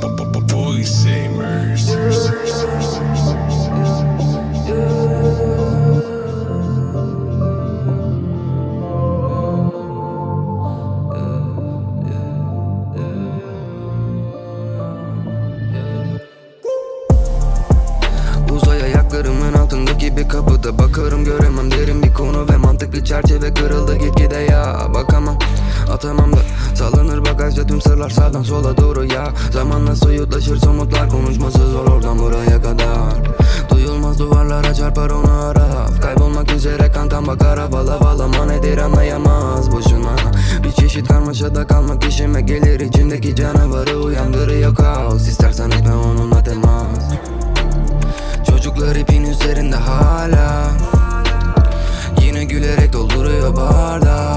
Boy Samers. Bir kapıda Bakarım göremem. Derin bir konu ve mantık bir çerçeve kırıldı. Gitgide ya Bakamam. Atamam da. Sallanır bagajda tüm sırlar sağdan sola doğru ya. Zamanla soyutlaşır somutlar konuşması zor oradan buraya kadar. Duyulmaz duvarlara çarpar onu araf Kaybolmak üzere kantan bakar havalı havalı nedir anlayamaz boşuna. Bir çeşit karmaşada kalmak işime gelir. İçimdeki canavarı uyandırıyor kaos. İstersen etme onunla temas Çocuklar ipin üzerinde hala. Yine gülerek dolduruyor bardağı.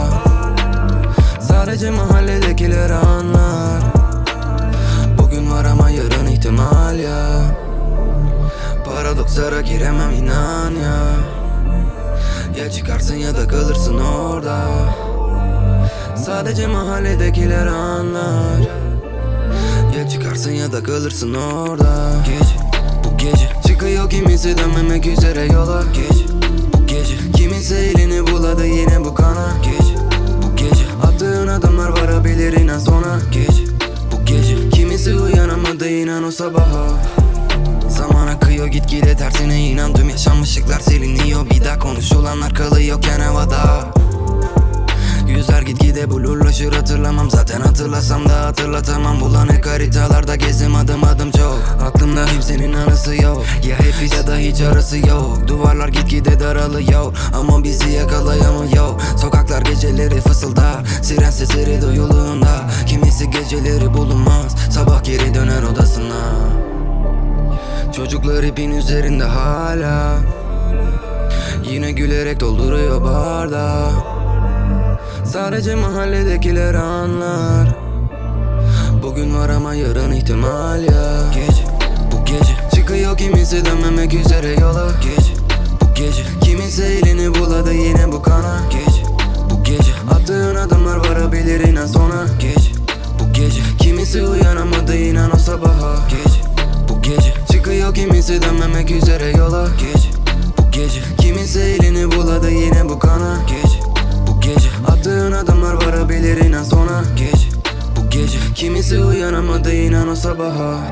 Sadece mahalledekiler anlar. Bugün var ama yarın ihtimal ya. Paradokslara giremem inan ya. Ya çıkarsın ya da kalırsın orada. Sadece mahalledekiler anlar. Ya çıkarsın ya da kalırsın orada. Gece bu gece Çıkıyor kimisi dönmemek üzere yola. Gece bu gece. Kimisi elini buladı yine bu kana. Gece bu gece. Attığın adımlar varabilir inan sona. Gece bu gece. Kimisi uyanamadı inan o sabaha. Zaman akıyor gitgide tersine inan. Tüm yaşanmışlıklar siliniyor. Bir daha konuşulanlar kalıyorken havada Yüzler gitgide blurlaşır hatırlamam. Zaten hatırlasam da hatırlatamam. Bulanık haritalarda gezdim adım adım çok. Aklımda kimsenin anısı yok. Ya hep ya da hiç arası yok. Duvarlar gitgide daralıyor. Ama bizi yakalayamıyor. Sokaklar geceleri fısıldar Siren sesleri duyulduğunda Kimisi geceleri bulunmaz. Sabah geri döner odasına. Çocuklar ipin üzerinde hala. Yine gülerek dolduruyor bardağı Sadece mahalledekiler anlar. Bugün var ama yarın ihtimal ya Gece bu gece. Çıkıyor kimisi dönmemek üzere yola. Gece bu gece. Kimisi elini buladı yine bu kana. Gece bu gece. Attığın adımlar varabilir inan sona. Gece bu gece. Kimisi uyanamadı inan o sabaha. Gece bu gece. Çıkıyor kimisi dönmemek üzere yola I'm değinen o sabaha